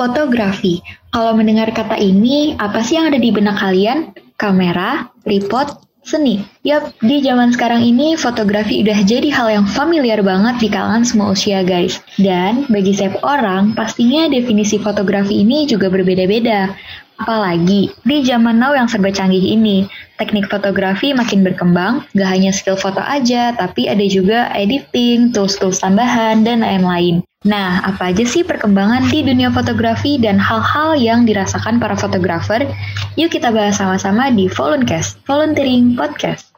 Fotografi. Kalau mendengar kata ini, apa sih yang ada di benak kalian? Kamera, tripod, seni. Yap, di zaman sekarang ini fotografi udah jadi hal yang familiar banget di kalangan semua usia guys. Dan bagi setiap orang, pastinya definisi fotografi ini juga berbeda-beda. Apalagi di zaman now yang serba canggih ini, teknik fotografi makin berkembang, gak hanya skill foto aja, tapi ada juga editing, tools-tools tambahan, dan lain-lain. Nah, apa aja sih perkembangan di dunia fotografi dan hal-hal yang dirasakan para fotografer? Yuk kita bahas sama-sama di Voluncast, Volunteering Podcast.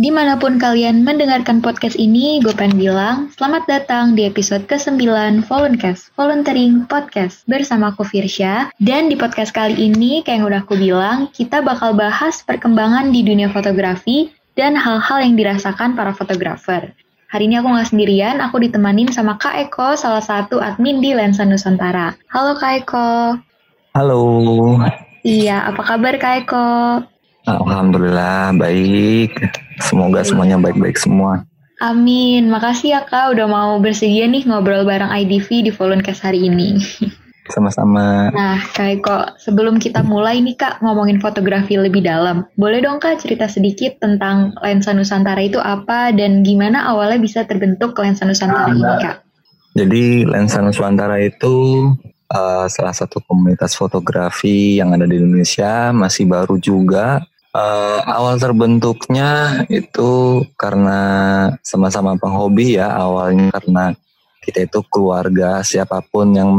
Di mana pun kalian mendengarkan podcast ini, gue pengen bilang selamat datang di episode ke-9 Voluncast, Volunteering Podcast bersama aku Firsya. Dan di podcast kali ini, kayak yang udah aku bilang, kita bakal bahas perkembangan di dunia fotografi dan hal-hal yang dirasakan para fotografer. Hari ini aku nggak sendirian, aku ditemanin sama Kak Eko, salah satu admin di Lensa Nusantara. Halo Kak Eko. Halo. Iya, apa kabar Kak Eko? Alhamdulillah baik. Semoga semuanya baik-baik semua. Amin. Makasih ya Kak udah mau bersedia nih ngobrol bareng IDV di Voluncast hari ini. Sama-sama. Nah, Kak Eko, sebelum kita mulai nih Kak ngomongin fotografi lebih dalam, boleh dong Kak cerita sedikit tentang Lensa Nusantara itu apa dan gimana awalnya bisa terbentuk Lensa Nusantara ini Kak? Jadi Lensa Nusantara itu uh, salah satu komunitas fotografi yang ada di Indonesia, masih baru juga. Uh, awal terbentuknya itu karena sama-sama penghobi ya awalnya karena kita itu keluarga siapa pun yang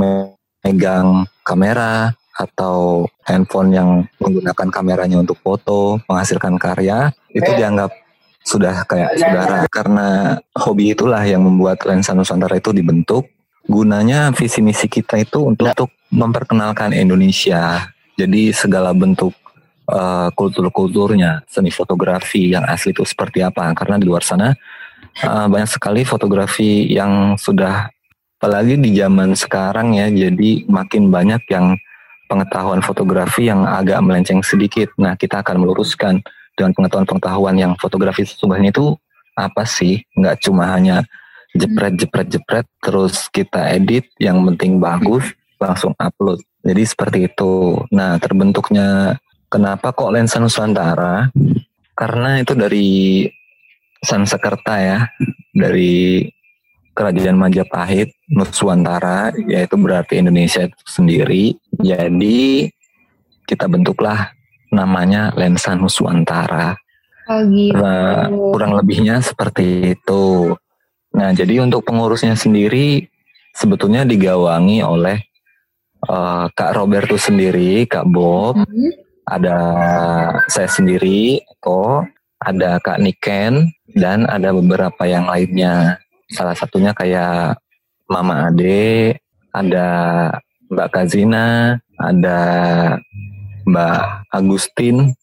megang kamera atau handphone yang menggunakan kameranya untuk foto menghasilkan karya itu dianggap sudah kayak saudara. Karena hobi itulah yang membuat lensa Nusantara itu dibentuk gunanya visi misi kita itu untuk, untuk memperkenalkan Indonesia jadi segala bentuk uh, kultur-kulturnya, seni fotografi yang asli itu seperti apa. Karena di luar sana uh, banyak sekali fotografi yang sudah, apalagi di zaman sekarang ya, jadi makin banyak yang pengetahuan fotografi yang agak melenceng sedikit. Nah, kita akan meluruskan dengan pengetahuan-pengetahuan yang fotografi sesungguhnya itu apa sih? Nggak cuma hanya jepret, jepret, jepret, terus kita edit, yang penting bagus, langsung upload. Jadi seperti itu. Nah, terbentuknya Kenapa kok lensa Nusantara? Karena itu dari Sansekerta ya, dari Kerajaan Majapahit Nuswantara, yaitu berarti Indonesia itu sendiri. Jadi kita bentuklah namanya lensa Nuswantara. Oh gitu. Nah, kurang lebihnya seperti itu. Nah, jadi untuk pengurusnya sendiri sebetulnya digawangi oleh uh, Kak Roberto sendiri, Kak Bob, mm -hmm ada saya sendiri, Eko, ada Kak Niken, dan ada beberapa yang lainnya. Salah satunya kayak Mama Ade, ada Mbak Kazina, ada Mbak Agustin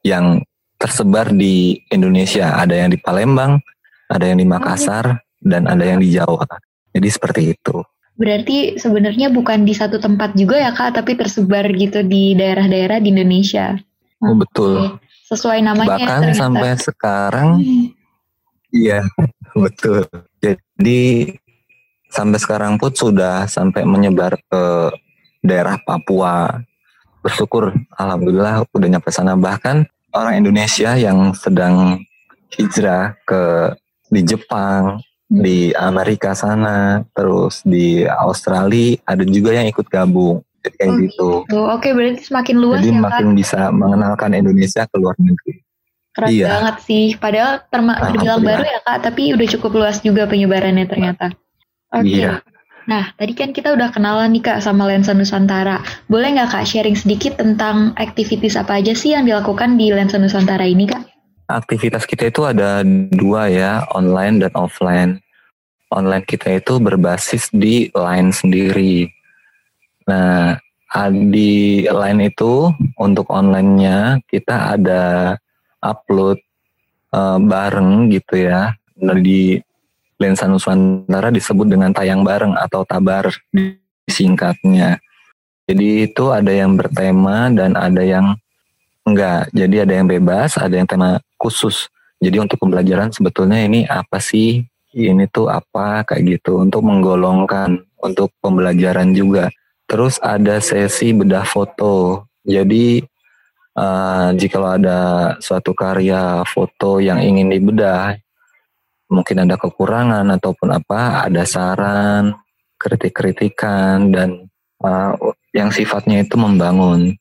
yang tersebar di Indonesia. Ada yang di Palembang, ada yang di Makassar, dan ada yang di Jawa. Jadi seperti itu. Berarti sebenarnya bukan di satu tempat juga ya kak, tapi tersebar gitu di daerah-daerah di Indonesia. Oh betul. Sesuai namanya. Bahkan ternyata. sampai sekarang, iya betul. Jadi sampai sekarang pun sudah sampai menyebar ke daerah Papua. Bersyukur, alhamdulillah udah nyampe sana. Bahkan orang Indonesia yang sedang hijrah ke di Jepang, di Amerika sana, terus di Australia ada juga yang ikut gabung. Jadi kayak oh, gitu. gitu. Oke, berarti semakin luas Jadi ya, makin kan? bisa mengenalkan Indonesia ke luar negeri. Keren iya. banget sih. Padahal terbilang baru ya Kak, tapi udah cukup luas juga penyebarannya ternyata. Oke. Okay. Iya. Nah, tadi kan kita udah kenalan nih Kak sama Lensa Nusantara. Boleh nggak Kak sharing sedikit tentang aktivitas apa aja sih yang dilakukan di Lensa Nusantara ini Kak? Aktivitas kita itu ada dua ya, online dan offline. Online kita itu berbasis di line sendiri. Nah, di line itu untuk onlinenya kita ada upload uh, bareng gitu ya. Nah, di Lensa Nusantara disebut dengan tayang bareng atau tabar singkatnya. Jadi itu ada yang bertema dan ada yang enggak. Jadi ada yang bebas, ada yang tema khusus. Jadi untuk pembelajaran sebetulnya ini apa sih? Ini tuh apa kayak gitu untuk menggolongkan untuk pembelajaran juga. Terus ada sesi bedah foto. Jadi uh, jika ada suatu karya foto yang ingin dibedah, mungkin ada kekurangan ataupun apa, ada saran, kritik-kritikan dan uh, yang sifatnya itu membangun.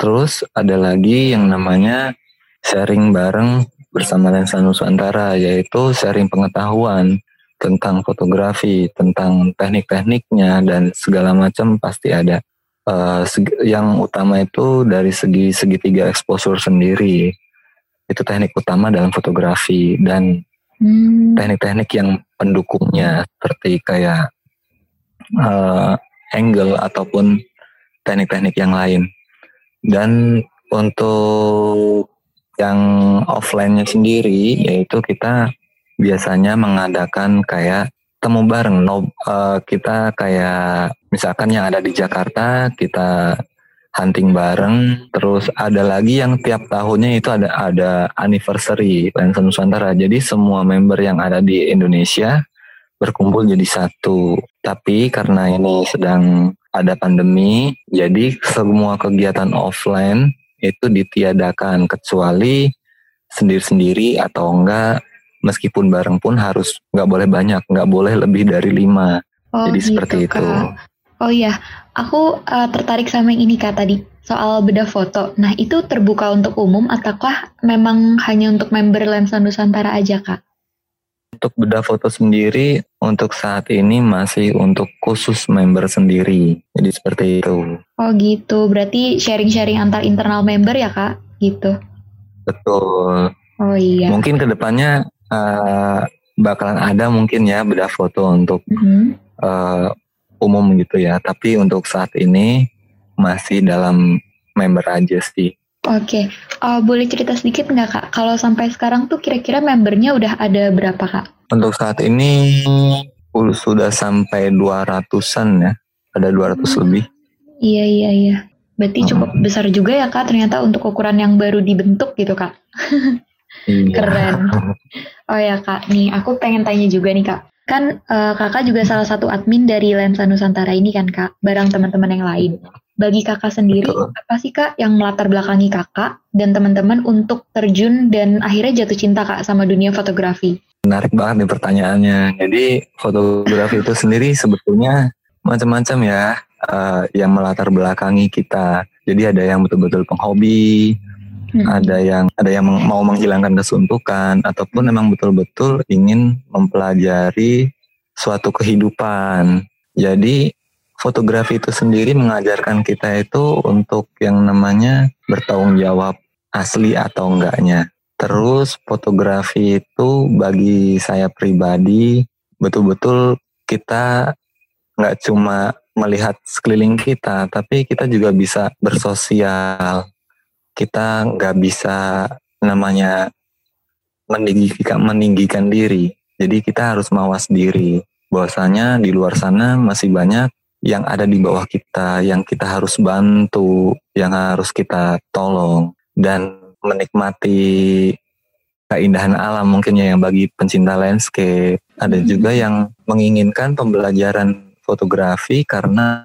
Terus ada lagi yang namanya sharing bareng bersama Lensa Nusantara, yaitu sharing pengetahuan tentang fotografi, tentang teknik-tekniknya dan segala macam pasti ada. Uh, yang utama itu dari segi segitiga exposure sendiri itu teknik utama dalam fotografi dan hmm. teknik-teknik yang pendukungnya seperti kayak uh, angle ataupun teknik-teknik yang lain dan untuk yang offline-nya sendiri yaitu kita biasanya mengadakan kayak temu bareng. No, uh, kita kayak misalkan yang ada di Jakarta kita hunting bareng. Terus ada lagi yang tiap tahunnya itu ada ada anniversary Lensa Nusantara. Jadi semua member yang ada di Indonesia berkumpul jadi satu. Tapi karena ini sedang ada pandemi, jadi semua kegiatan offline itu ditiadakan kecuali sendiri-sendiri atau enggak meskipun bareng pun harus nggak boleh banyak, nggak boleh lebih dari lima. Oh, Jadi gitu, seperti Kak. itu. Oh iya, aku uh, tertarik sama yang ini kak tadi soal bedah foto. Nah itu terbuka untuk umum ataukah memang hanya untuk member Lensa Nusantara aja kak? Untuk bedah foto sendiri untuk saat ini masih untuk khusus member sendiri. Jadi seperti itu. Oh gitu, berarti sharing-sharing antar internal member ya kak? Gitu. Betul. Oh iya. Mungkin ke depannya uh, bakalan ada mungkin ya beda foto untuk mm-hmm. uh, umum gitu ya. Tapi untuk saat ini masih dalam member aja sih. Oke, okay. uh, eh, boleh cerita sedikit nggak kak? Kalau sampai sekarang tuh kira-kira membernya udah ada berapa kak? Untuk saat ini sudah sampai 200-an ya, ada 200 hmm. lebih. Iya iya iya, berarti cukup hmm. besar juga ya kak ternyata untuk ukuran yang baru dibentuk gitu kak. Iya. Keren. Oh ya kak, nih aku pengen tanya juga nih kak. Kan uh, kakak juga salah satu admin dari Lensa Nusantara ini kan kak, bareng teman-teman yang lain. Bagi kakak sendiri, Betul. apa sih kak yang melatar belakangi kakak dan teman-teman untuk terjun dan akhirnya jatuh cinta kak sama dunia fotografi? Menarik banget nih pertanyaannya. Jadi fotografi itu sendiri sebetulnya macam-macam ya uh, yang melatar belakangi kita. Jadi ada yang betul-betul penghobi, hmm. ada yang ada yang mau menghilangkan kesuntukan ataupun memang betul-betul ingin mempelajari suatu kehidupan. Jadi fotografi itu sendiri mengajarkan kita itu untuk yang namanya bertanggung jawab asli atau enggaknya. Terus fotografi itu bagi saya pribadi betul-betul kita nggak cuma melihat sekeliling kita, tapi kita juga bisa bersosial, kita nggak bisa namanya meninggikan meninggikan diri. Jadi kita harus mawas diri. Bahwasanya di luar sana masih banyak yang ada di bawah kita, yang kita harus bantu, yang harus kita tolong dan menikmati keindahan alam mungkin ya yang bagi pencinta landscape. Ada hmm. juga yang menginginkan pembelajaran fotografi karena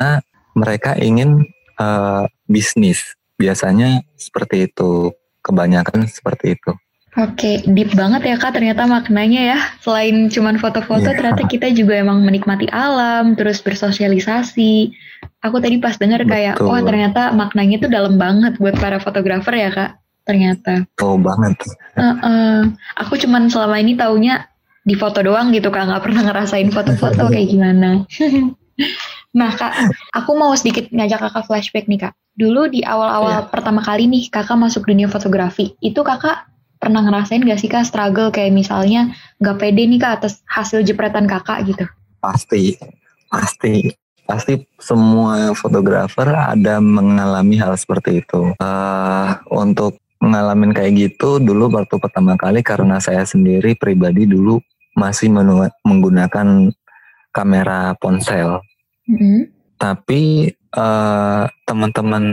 mereka ingin uh, bisnis biasanya seperti itu kebanyakan seperti itu Oke, deep banget ya kak ternyata maknanya ya. Selain cuman foto-foto, yeah. ternyata kita juga emang menikmati alam, terus bersosialisasi. Aku tadi pas denger kayak, wah oh, ternyata maknanya tuh dalam banget buat para fotografer ya kak. Ternyata. Oh banget. Uh -uh. Aku cuman selama ini taunya di foto doang gitu kak, nggak pernah ngerasain foto-foto kayak gimana. Nah kak, aku mau sedikit ngajak kakak flashback nih kak. Dulu di awal-awal yeah. pertama kali nih kakak masuk dunia fotografi, itu kakak pernah ngerasain gak sih kak struggle kayak misalnya gak pede nih kak atas hasil jepretan kakak gitu? Pasti, pasti. Pasti semua fotografer ada mengalami hal seperti itu. Uh, untuk ngalamin kayak gitu dulu waktu pertama kali karena saya sendiri pribadi dulu masih menggunakan kamera ponsel Mm-hmm. Tapi uh, teman-teman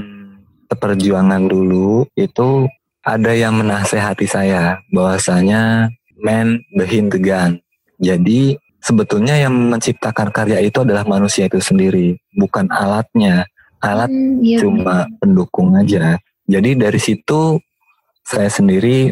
seperjuangan dulu itu ada yang menasehati saya bahwasanya man behind the gun. Jadi sebetulnya yang menciptakan karya itu adalah manusia itu sendiri, bukan alatnya. Alat hmm, iya, cuma iya. pendukung aja. Jadi dari situ saya sendiri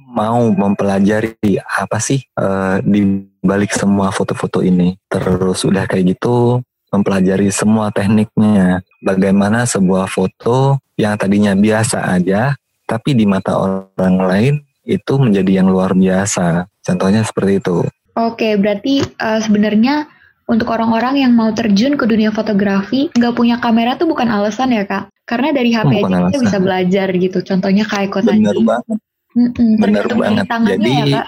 mau mempelajari apa sih uh, di balik semua foto-foto ini. Terus udah kayak gitu mempelajari semua tekniknya. Bagaimana sebuah foto yang tadinya biasa aja, tapi di mata orang lain itu menjadi yang luar biasa. Contohnya seperti itu. Oke, berarti uh, sebenarnya untuk orang-orang yang mau terjun ke dunia fotografi, nggak punya kamera tuh bukan alasan ya kak? Karena dari HP bukan aja alasan. kita bisa belajar gitu. Contohnya kayak kota Bener banget. Mm-mm, Bener banget. Jadi, ya,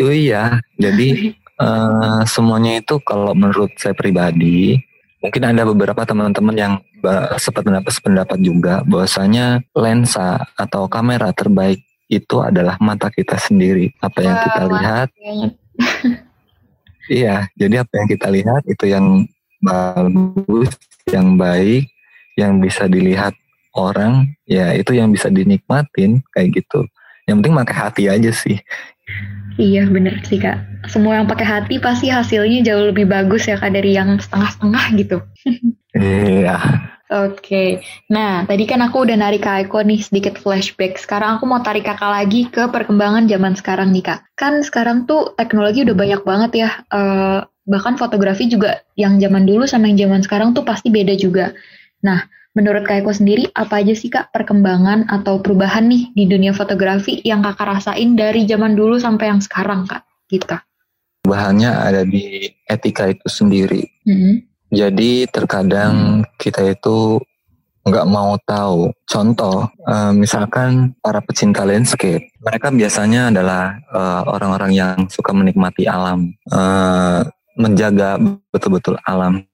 oh iya. Jadi uh, semuanya itu kalau menurut saya pribadi, mungkin ada beberapa teman-teman yang sependapat sependapat juga bahwasanya lensa atau kamera terbaik itu adalah mata kita sendiri. Apa yang kita lihat. iya, jadi apa yang kita lihat itu yang bagus, yang baik, yang bisa dilihat orang, ya itu yang bisa dinikmatin kayak gitu. Yang penting pakai hati aja sih. Iya bener sih kak. Semua yang pakai hati pasti hasilnya jauh lebih bagus ya kak dari yang setengah-setengah gitu. iya. Oke, okay. nah tadi kan aku udah narik Kak Eko nih sedikit flashback. Sekarang aku mau tarik kakak lagi ke perkembangan zaman sekarang nih kak. Kan sekarang tuh teknologi udah banyak banget ya. Uh, bahkan fotografi juga yang zaman dulu sama yang zaman sekarang tuh pasti beda juga. Nah, menurut Kak Eko sendiri apa aja sih kak perkembangan atau perubahan nih di dunia fotografi yang kakak rasain dari zaman dulu sampai yang sekarang kak? Gitu. Perubahannya ada di etika itu sendiri. Mm -hmm jadi terkadang kita itu nggak mau tahu. Contoh, uh, misalkan para pecinta landscape, mereka biasanya adalah eh, orang-orang uh, yang suka menikmati alam, uh, menjaga betul-betul alam,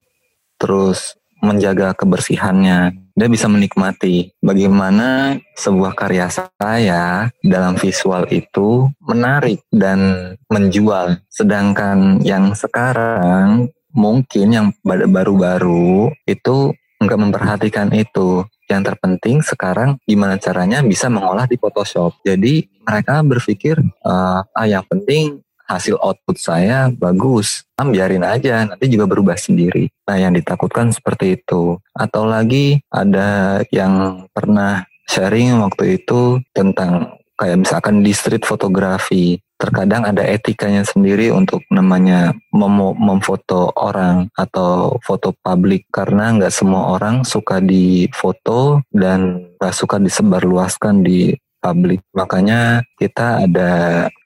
terus menjaga kebersihannya. Dia bisa menikmati bagaimana sebuah karya saya dalam visual itu menarik dan menjual. Sedangkan yang sekarang mungkin yang baru-baru itu nggak memperhatikan itu. Yang terpenting sekarang gimana caranya bisa mengolah di Photoshop. Jadi mereka berpikir, uh, ah yang penting hasil output saya bagus, ah, biarin aja, nanti juga berubah sendiri. Nah yang ditakutkan seperti itu. Atau lagi ada yang pernah sharing waktu itu tentang kayak misalkan di street fotografi terkadang ada etikanya sendiri untuk namanya mem memfoto orang atau foto publik karena nggak semua orang suka difoto dan nggak suka disebarluaskan di publik makanya kita ada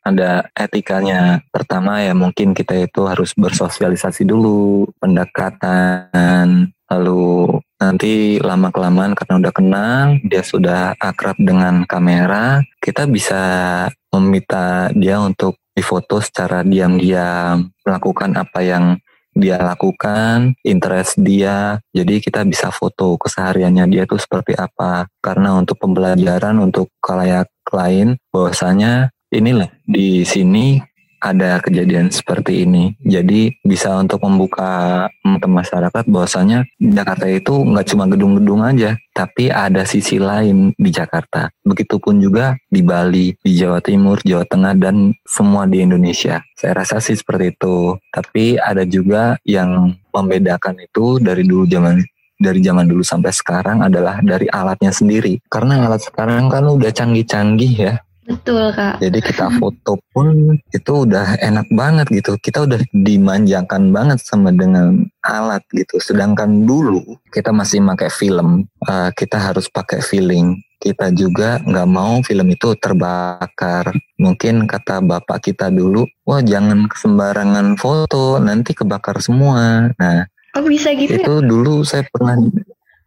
ada etikanya pertama ya mungkin kita itu harus bersosialisasi dulu pendekatan. Lalu nanti lama kelamaan karena udah kenal dia sudah akrab dengan kamera kita bisa meminta dia untuk difoto secara diam-diam, melakukan apa yang dia lakukan, interest dia. Jadi kita bisa foto kesehariannya dia tuh seperti apa. Karena untuk pembelajaran untuk kalayak lain bahwasanya inilah di sini ada kejadian seperti ini. Jadi bisa untuk membuka ke masyarakat bahwasanya Jakarta itu nggak cuma gedung-gedung aja, tapi ada sisi lain di Jakarta. Begitupun juga di Bali, di Jawa Timur, Jawa Tengah, dan semua di Indonesia. Saya rasa sih seperti itu. Tapi ada juga yang membedakan itu dari dulu zaman dari zaman dulu sampai sekarang adalah dari alatnya sendiri. Karena alat sekarang kan udah canggih-canggih ya. Betul kak. Jadi kita foto pun itu udah enak banget gitu. Kita udah dimanjakan banget sama dengan alat gitu. Sedangkan dulu kita masih pakai film, uh, kita harus pakai feeling. Kita juga nggak mau film itu terbakar. Mungkin kata bapak kita dulu, wah jangan sembarangan foto, nanti kebakar semua. Nah, oh bisa gitu? Ya? Itu ya? dulu saya pernah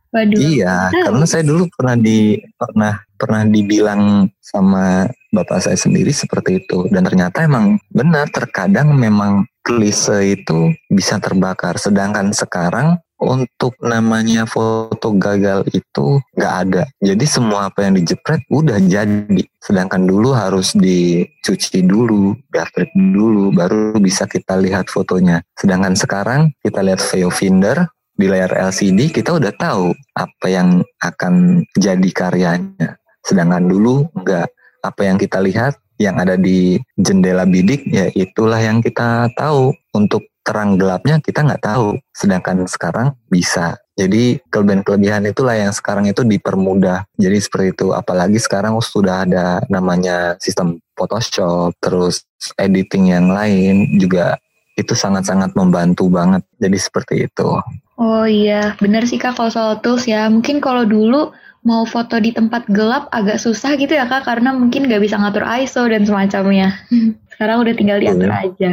Waduh. Iya, karena saya dulu pernah di pernah pernah dibilang sama bapak saya sendiri seperti itu dan ternyata emang benar terkadang memang klise itu bisa terbakar sedangkan sekarang untuk namanya foto gagal itu nggak ada. Jadi semua apa yang dijepret udah jadi. Sedangkan dulu harus dicuci dulu, gapret dulu, baru bisa kita lihat fotonya. Sedangkan sekarang kita lihat viewfinder, di layar LCD kita udah tahu apa yang akan jadi karyanya. Sedangkan dulu enggak. Apa yang kita lihat yang ada di jendela bidik ya itulah yang kita tahu. Untuk terang gelapnya kita nggak tahu. Sedangkan sekarang bisa. Jadi kelebihan-kelebihan itulah yang sekarang itu dipermudah. Jadi seperti itu. Apalagi sekarang sudah ada namanya sistem Photoshop, terus editing yang lain juga itu sangat-sangat membantu banget. Jadi seperti itu. Oh iya, benar sih kak kalau soal tools ya. Mungkin kalau dulu mau foto di tempat gelap agak susah gitu ya kak, karena mungkin nggak bisa ngatur ISO dan semacamnya. Sekarang udah tinggal diatur oh, aja.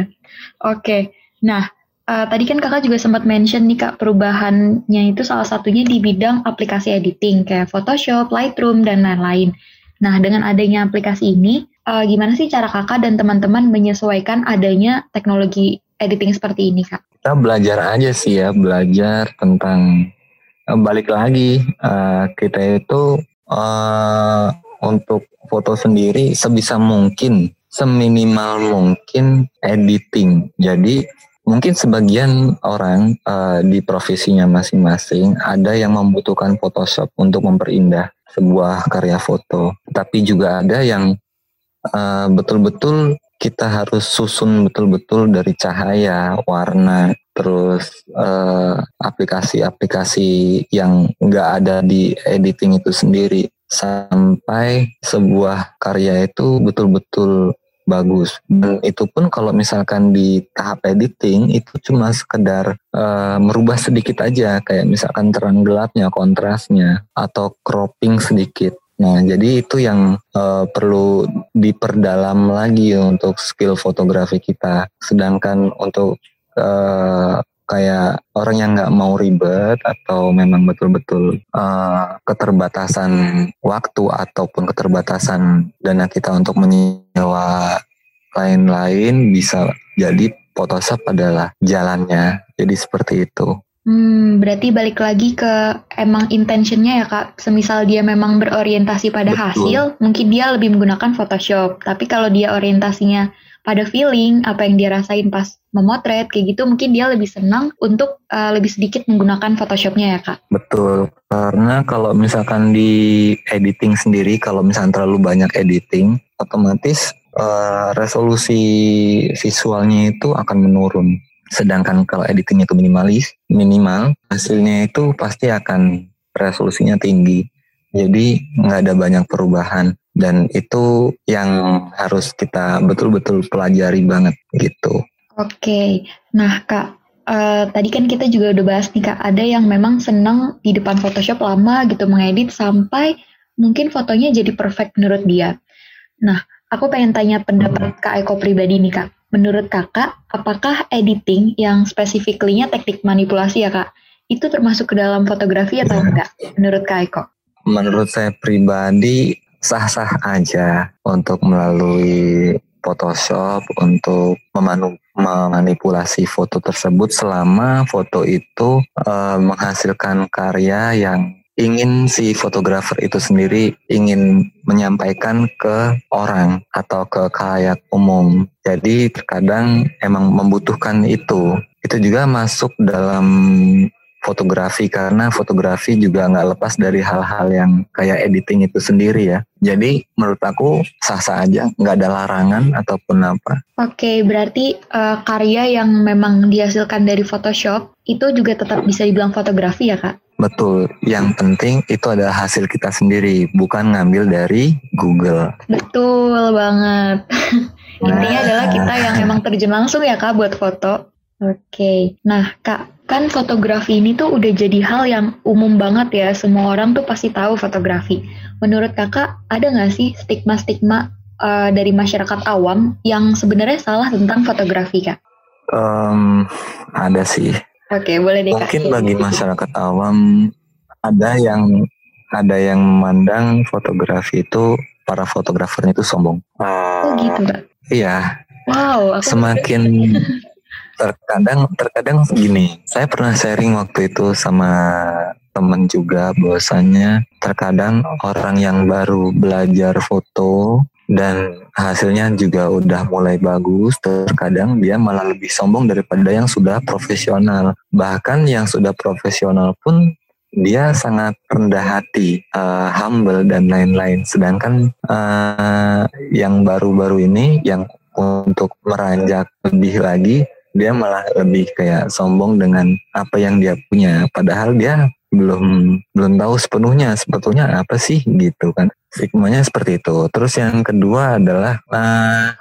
Oke, nah uh, tadi kan kakak juga sempat mention nih kak perubahannya itu salah satunya di bidang aplikasi editing kayak Photoshop, Lightroom dan lain-lain. Nah dengan adanya aplikasi ini, uh, gimana sih cara kakak dan teman-teman menyesuaikan adanya teknologi editing seperti ini kak? Kita belajar aja sih ya, belajar tentang balik lagi uh, kita itu uh, untuk foto sendiri sebisa mungkin seminimal mungkin editing. Jadi mungkin sebagian orang uh, di profesinya masing-masing ada yang membutuhkan Photoshop untuk memperindah sebuah karya foto, tapi juga ada yang betul-betul uh, kita harus susun betul-betul dari cahaya, warna, terus uh, aplikasi-aplikasi yang nggak ada di editing itu sendiri. Sampai sebuah karya itu betul-betul bagus. Dan itu pun kalau misalkan di tahap editing itu cuma sekedar uh, merubah sedikit aja. Kayak misalkan terang gelapnya kontrasnya atau cropping sedikit. Nah, jadi itu yang uh, perlu diperdalam lagi untuk skill fotografi kita. Sedangkan untuk uh, kayak orang yang nggak mau ribet atau memang betul-betul uh, keterbatasan waktu ataupun keterbatasan dana kita untuk menyewa lain-lain bisa jadi Photoshop adalah jalannya. Jadi seperti itu. Hmm, berarti balik lagi ke emang intentionnya ya kak. Semisal dia memang berorientasi pada Betul. hasil, mungkin dia lebih menggunakan Photoshop. Tapi kalau dia orientasinya pada feeling, apa yang dia rasain pas memotret kayak gitu, mungkin dia lebih senang untuk uh, lebih sedikit menggunakan Photoshopnya ya kak. Betul, karena kalau misalkan di editing sendiri, kalau misalkan terlalu banyak editing, otomatis uh, resolusi visualnya itu akan menurun Sedangkan kalau editingnya itu minimalis, minimal, hasilnya itu pasti akan resolusinya tinggi. Jadi nggak ada banyak perubahan dan itu yang harus kita betul-betul pelajari banget gitu. Oke, nah kak, uh, tadi kan kita juga udah bahas nih kak, ada yang memang senang di depan Photoshop lama gitu mengedit sampai mungkin fotonya jadi perfect menurut dia. Nah, aku pengen tanya pendapat hmm. Kak Eko pribadi nih Kak. Menurut kakak, apakah editing yang spesifiknya teknik manipulasi ya kak, itu termasuk ke dalam fotografi atau enggak? Menurut kak Eko? Menurut saya pribadi sah-sah aja untuk melalui Photoshop untuk memanu memanipulasi foto tersebut selama foto itu e, menghasilkan karya yang ingin si fotografer itu sendiri ingin menyampaikan ke orang atau ke kayak umum. Jadi terkadang emang membutuhkan itu. Itu juga masuk dalam fotografi karena fotografi juga nggak lepas dari hal-hal yang kayak editing itu sendiri ya. Jadi menurut aku sah-sah aja, nggak ada larangan ataupun apa. Oke, berarti uh, karya yang memang dihasilkan dari Photoshop itu juga tetap bisa dibilang fotografi ya kak? Betul, yang penting itu adalah hasil kita sendiri, bukan ngambil dari Google. Betul banget. Intinya adalah kita yang memang terjun langsung ya kak buat foto. Oke, nah kak, kan fotografi ini tuh udah jadi hal yang umum banget ya, semua orang tuh pasti tahu fotografi. Menurut kakak, ada nggak sih stigma-stigma uh, dari masyarakat awam yang sebenarnya salah tentang fotografi kak? Um, ada sih Oke, boleh dikasih. Mungkin bagi masyarakat awam ada yang ada yang memandang fotografi itu para fotografernya itu sombong. Oh gitu, Pak. Iya. Wow, aku semakin terkadang terkadang gini. Saya pernah sharing waktu itu sama temen juga bahwasanya terkadang orang yang baru belajar foto dan hasilnya juga udah mulai bagus terkadang dia malah lebih sombong daripada yang sudah profesional bahkan yang sudah profesional pun dia sangat rendah hati, uh, humble dan lain-lain. Sedangkan uh, yang baru-baru ini yang untuk meranjak lebih lagi dia malah lebih kayak sombong dengan apa yang dia punya. Padahal dia belum belum tahu sepenuhnya sebetulnya apa sih gitu kan. Stigmanya seperti itu. Terus yang kedua adalah uh,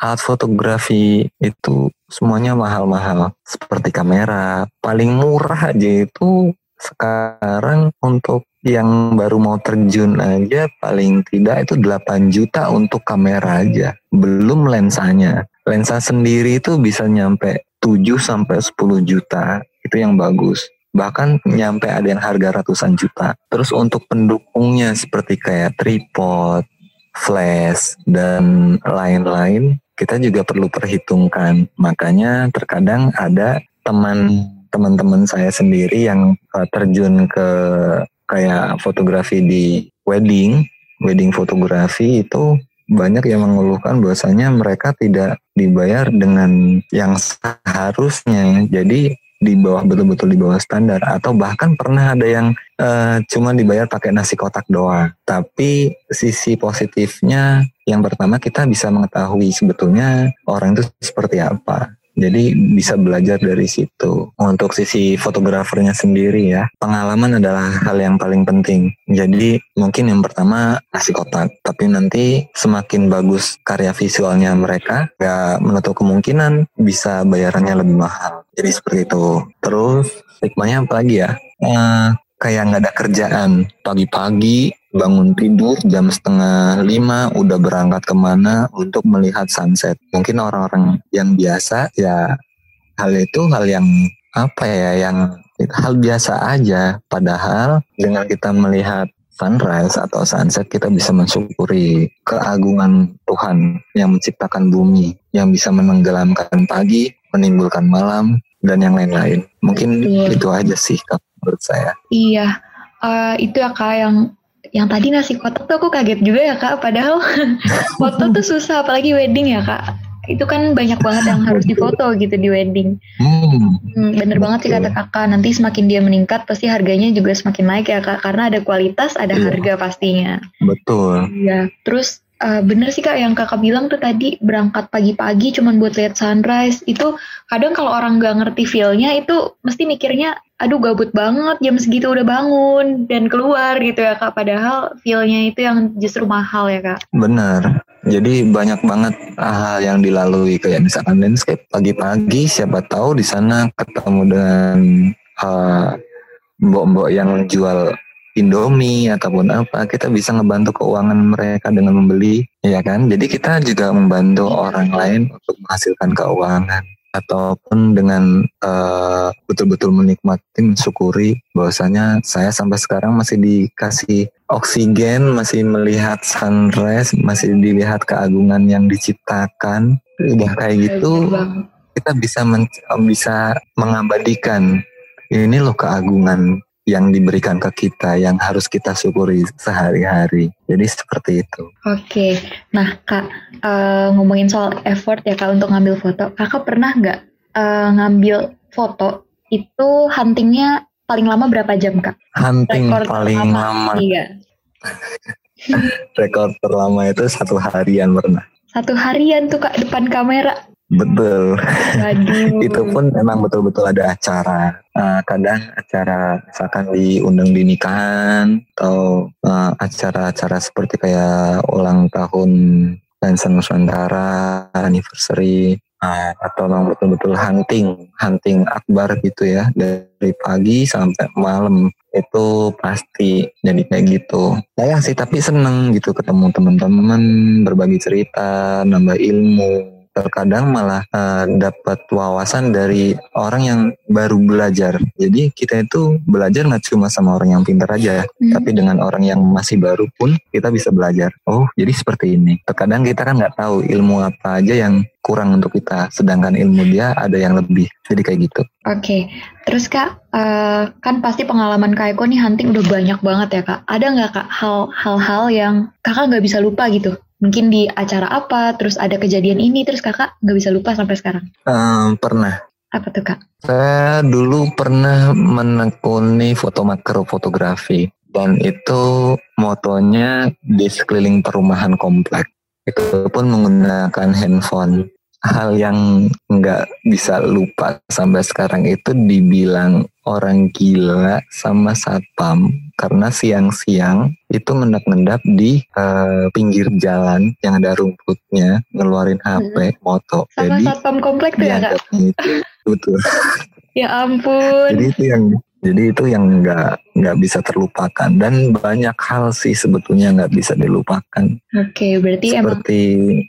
alat fotografi itu semuanya mahal-mahal. Seperti kamera. Paling murah aja itu sekarang untuk yang baru mau terjun aja paling tidak itu 8 juta untuk kamera aja. Belum lensanya lensa sendiri itu bisa nyampe 7 sampai 10 juta. Itu yang bagus. Bahkan nyampe ada yang harga ratusan juta. Terus untuk pendukungnya seperti kayak tripod flash dan lain-lain kita juga perlu perhitungkan. Makanya terkadang ada teman teman-teman saya sendiri yang uh, terjun ke kayak fotografi di wedding wedding fotografi itu banyak yang mengeluhkan bahwasanya mereka tidak dibayar dengan yang seharusnya. Jadi di bawah betul-betul di bawah standar atau bahkan pernah ada yang uh, cuma dibayar pakai nasi kotak doang. Tapi sisi positifnya yang pertama kita bisa mengetahui sebetulnya orang itu seperti apa. Jadi bisa belajar dari situ. Untuk sisi fotografernya sendiri ya, pengalaman adalah hal yang paling penting. Jadi mungkin yang pertama nasi kotak, tapi nanti semakin bagus karya visualnya mereka, gak menutup kemungkinan bisa bayarannya lebih mahal. Jadi seperti itu. Terus hikmahnya apa lagi ya? Eh, kayak nggak ada kerjaan pagi-pagi bangun tidur jam setengah lima udah berangkat ke mana untuk melihat sunset. Mungkin orang-orang yang biasa ya hal itu hal yang apa ya yang hal biasa aja. Padahal dengan kita melihat sunrise atau sunset kita bisa mensyukuri keagungan Tuhan yang menciptakan bumi, yang bisa menenggelamkan pagi, menimbulkan malam, dan yang lain-lain. Mungkin Betul. itu aja sih menurut saya. Iya, uh, itu ya kak yang yang tadi nasi kotak tuh aku kaget juga ya kak padahal foto tuh susah apalagi wedding ya kak. Itu kan banyak banget yang harus difoto gitu di wedding. Hmm. Hmm, bener banget sih kata kakak. Nanti semakin dia meningkat pasti harganya juga semakin naik ya kak karena ada kualitas ada iya. harga pastinya. Betul. Ya terus uh, bener sih kak yang kakak bilang tuh tadi berangkat pagi-pagi cuman buat lihat sunrise. Itu kadang kalau orang nggak ngerti feelnya itu mesti mikirnya aduh gabut banget jam segitu udah bangun dan keluar gitu ya kak. Padahal feelnya itu yang justru mahal ya kak. Benar jadi banyak banget hal yang dilalui. Kayak misalkan landscape pagi-pagi siapa tahu di sana ketemu dengan uh, mbok-mbok yang jual Indomie ataupun apa kita bisa ngebantu keuangan mereka dengan membeli ya kan? Jadi kita juga membantu orang lain untuk menghasilkan keuangan ataupun dengan uh, betul-betul menikmati mensyukuri bahwasanya saya sampai sekarang masih dikasih oksigen masih melihat sunrise masih dilihat keagungan yang diciptakan. Udah kayak gitu kita bisa men bisa mengabadikan ini loh keagungan yang diberikan ke kita yang harus kita syukuri sehari-hari. Jadi seperti itu. Oke, nah kak uh, ngomongin soal effort ya kak untuk ngambil foto, kakak pernah nggak uh, ngambil foto itu huntingnya paling lama berapa jam kak? Hunting Rekord paling lama. Iya. Rekor terlama itu satu harian pernah. Satu harian tuh kak depan kamera. Betul. itu pun memang betul-betul ada acara. Uh, kadang acara misalkan diundang di nikahan atau uh, acara-acara seperti kayak ulang tahun Lensan Nusantara, anniversary, uh, atau memang betul-betul hunting, hunting akbar gitu ya dari pagi sampai malam itu pasti jadi kayak gitu. Sayang sih tapi seneng gitu ketemu teman-teman, berbagi cerita, nambah ilmu terkadang malah uh, dapat wawasan dari orang yang baru belajar. Jadi kita itu belajar nggak cuma sama orang yang pintar aja, hmm. tapi dengan orang yang masih baru pun kita bisa belajar. Oh, jadi seperti ini. Terkadang kita kan nggak tahu ilmu apa aja yang kurang untuk kita, sedangkan ilmu dia ada yang lebih. Jadi kayak gitu. Oke, okay. terus kak, uh, kan pasti pengalaman kak Eko nih hunting udah banyak banget ya kak. Ada nggak kak hal-hal yang kakak nggak bisa lupa gitu? Mungkin di acara apa terus ada kejadian ini terus kakak nggak bisa lupa sampai sekarang um, pernah Apa tuh kak? Saya dulu pernah menekuni foto makro fotografi dan itu motonya di sekeliling perumahan komplek. Itu pun menggunakan handphone hal yang nggak bisa lupa sampai sekarang itu dibilang orang gila sama satpam karena siang-siang itu ngendap-ngendap di uh, pinggir jalan yang ada rumputnya ngeluarin HP hmm. moto. Sama jadi satpam komplek tuh ya kak? itu betul. Ya ampun. Jadi itu yang jadi itu yang nggak nggak bisa terlupakan. Dan banyak hal sih sebetulnya nggak bisa dilupakan. Oke, okay, berarti seperti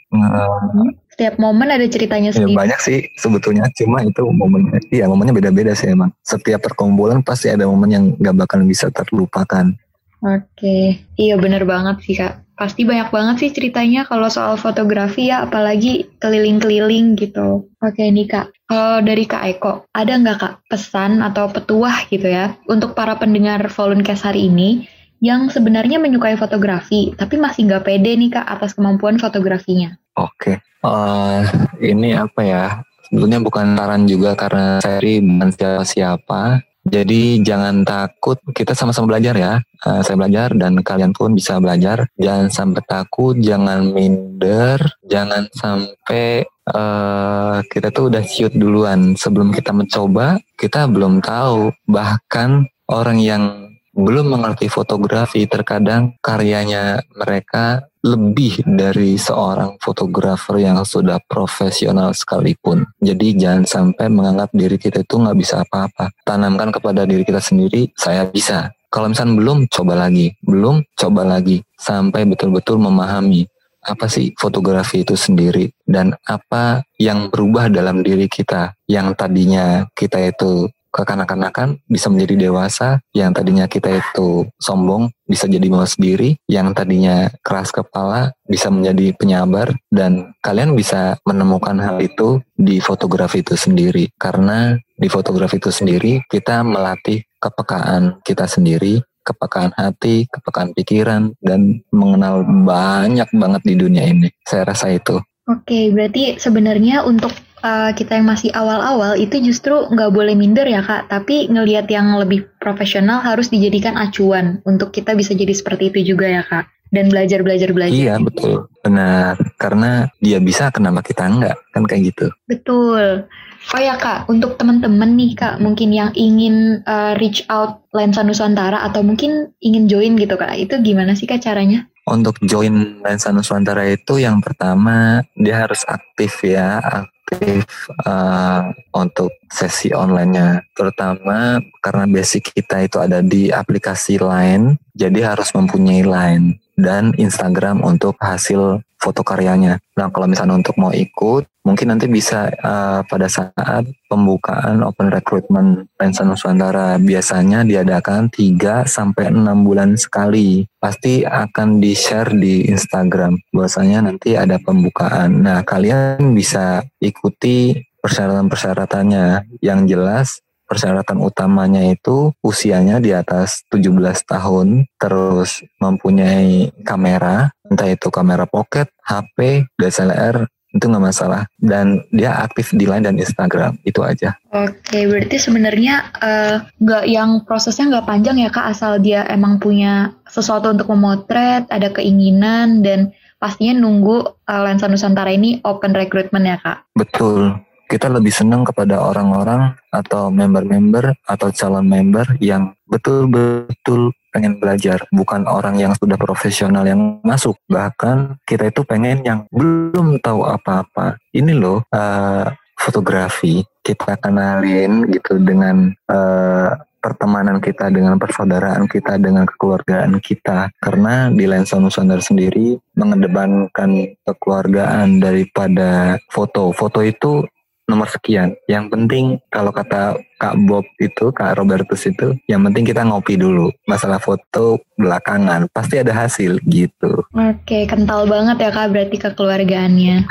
emang uh, setiap momen ada ceritanya ya, sendiri. Ya, banyak sih sebetulnya, cuma itu momennya, iya momennya beda-beda sih emang. Setiap perkumpulan pasti ada momen yang gak bakal bisa terlupakan. Oke, iya bener banget sih kak. Pasti banyak banget sih ceritanya kalau soal fotografi ya, apalagi keliling-keliling gitu. Oke nih kak, kalau dari kak Eko, ada nggak kak pesan atau petuah gitu ya untuk para pendengar Voluncast hari ini yang sebenarnya menyukai fotografi, tapi masih nggak pede nih kak atas kemampuan fotografinya? Oke, uh, ini apa ya? Sebetulnya bukan saran juga karena seri bukan siapa-siapa. Jadi jangan takut, kita sama-sama belajar ya. Uh, saya belajar dan kalian pun bisa belajar. Jangan sampai takut, jangan minder, jangan sampai uh, kita tuh udah ciut duluan. Sebelum kita mencoba, kita belum tahu. Bahkan orang yang belum mengerti fotografi, terkadang karyanya mereka lebih dari seorang fotografer yang sudah profesional sekalipun. Jadi jangan sampai menganggap diri kita itu nggak bisa apa-apa. Tanamkan kepada diri kita sendiri, saya bisa. Kalau misalnya belum, coba lagi. Belum, coba lagi. Sampai betul-betul memahami apa sih fotografi itu sendiri dan apa yang berubah dalam diri kita yang tadinya kita itu kekanak-kanakan bisa menjadi dewasa, yang tadinya kita itu sombong bisa jadi mawas diri, yang tadinya keras kepala bisa menjadi penyabar, dan kalian bisa menemukan hal itu di fotografi itu sendiri. Karena di fotografi itu sendiri kita melatih kepekaan kita sendiri, kepekaan hati, kepekaan pikiran, dan mengenal banyak banget di dunia ini. Saya rasa itu. Oke, berarti sebenarnya untuk uh, kita yang masih awal-awal itu justru nggak boleh minder ya kak, tapi ngelihat yang lebih profesional harus dijadikan acuan untuk kita bisa jadi seperti itu juga ya kak. Dan belajar belajar belajar. Iya betul, benar. Karena dia bisa, kenapa kita enggak? Kan kayak gitu. Betul. Oh ya kak, untuk teman-teman nih kak, mungkin yang ingin uh, reach out Lensa Nusantara atau mungkin ingin join gitu kak, itu gimana sih kak caranya? Untuk join Lensa Nusantara itu yang pertama dia harus aktif ya, aktif uh, untuk sesi online-nya. Terutama karena basic kita itu ada di aplikasi Line, jadi harus mempunyai Line dan Instagram untuk hasil foto karyanya. Nah, kalau misalnya untuk mau ikut, mungkin nanti bisa uh, pada saat pembukaan open recruitment Lensa Nusantara biasanya diadakan 3 sampai 6 bulan sekali. Pasti akan di-share di Instagram. Bahwasanya nanti ada pembukaan. Nah, kalian bisa ikuti persyaratan-persyaratannya yang jelas persyaratan utamanya itu usianya di atas 17 tahun, terus mempunyai kamera, entah itu kamera pocket, HP, DSLR, itu nggak masalah dan dia aktif di Line dan Instagram itu aja. Oke, berarti sebenarnya uh, nggak yang prosesnya nggak panjang ya kak, asal dia emang punya sesuatu untuk memotret, ada keinginan dan pastinya nunggu uh, Lensa Nusantara ini open recruitment ya kak. Betul, kita lebih senang kepada orang-orang atau member-member atau calon member yang betul-betul pengen belajar, bukan orang yang sudah profesional yang masuk. Bahkan kita itu pengen yang belum tahu apa-apa. Ini loh uh, fotografi kita kenalin gitu dengan uh, pertemanan kita dengan persaudaraan kita dengan kekeluargaan kita karena di Lensa Nusantara sendiri mengedepankan kekeluargaan daripada foto foto itu nomor sekian. Yang penting kalau kata Kak Bob itu, Kak Robertus itu, yang penting kita ngopi dulu. Masalah foto belakangan, pasti ada hasil gitu. Oke, kental banget ya Kak berarti kekeluargaannya.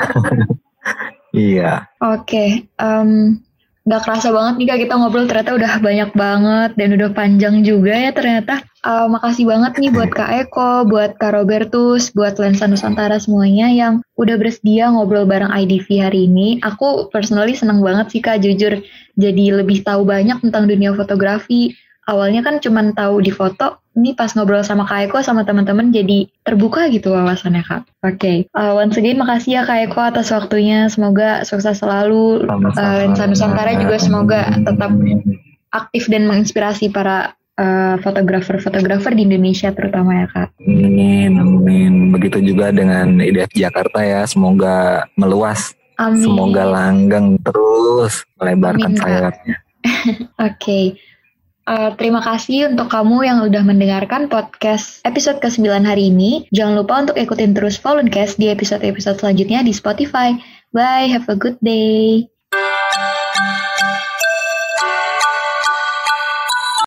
iya. Oke, um, Gak kerasa banget nih kak kita ngobrol ternyata udah banyak banget dan udah panjang juga ya ternyata. Uh, makasih banget nih buat Kak Eko, buat Kak Robertus, buat Lensa Nusantara semuanya yang udah bersedia ngobrol bareng IDV hari ini. Aku personally senang banget sih Kak, jujur. Jadi lebih tahu banyak tentang dunia fotografi. Awalnya kan cuma tahu di foto, ini pas ngobrol sama Kak Eko sama teman-teman jadi terbuka gitu wawasannya Kak. Oke, okay. uh, once again makasih ya Kak Eko atas waktunya. Semoga sukses selalu. Uh, Lensa Nusantara juga semoga tetap aktif dan menginspirasi para Eh, fotografer-fotografer di Indonesia terutama ya kak. Amin, amin. Begitu juga dengan IDF Jakarta ya, semoga meluas. Amin. Semoga langgang terus melebarkan sayapnya. Oke. okay. Uh, terima kasih untuk kamu yang udah mendengarkan podcast episode ke-9 hari ini. Jangan lupa untuk ikutin terus Voluncast di episode-episode selanjutnya di Spotify. Bye, have a good day.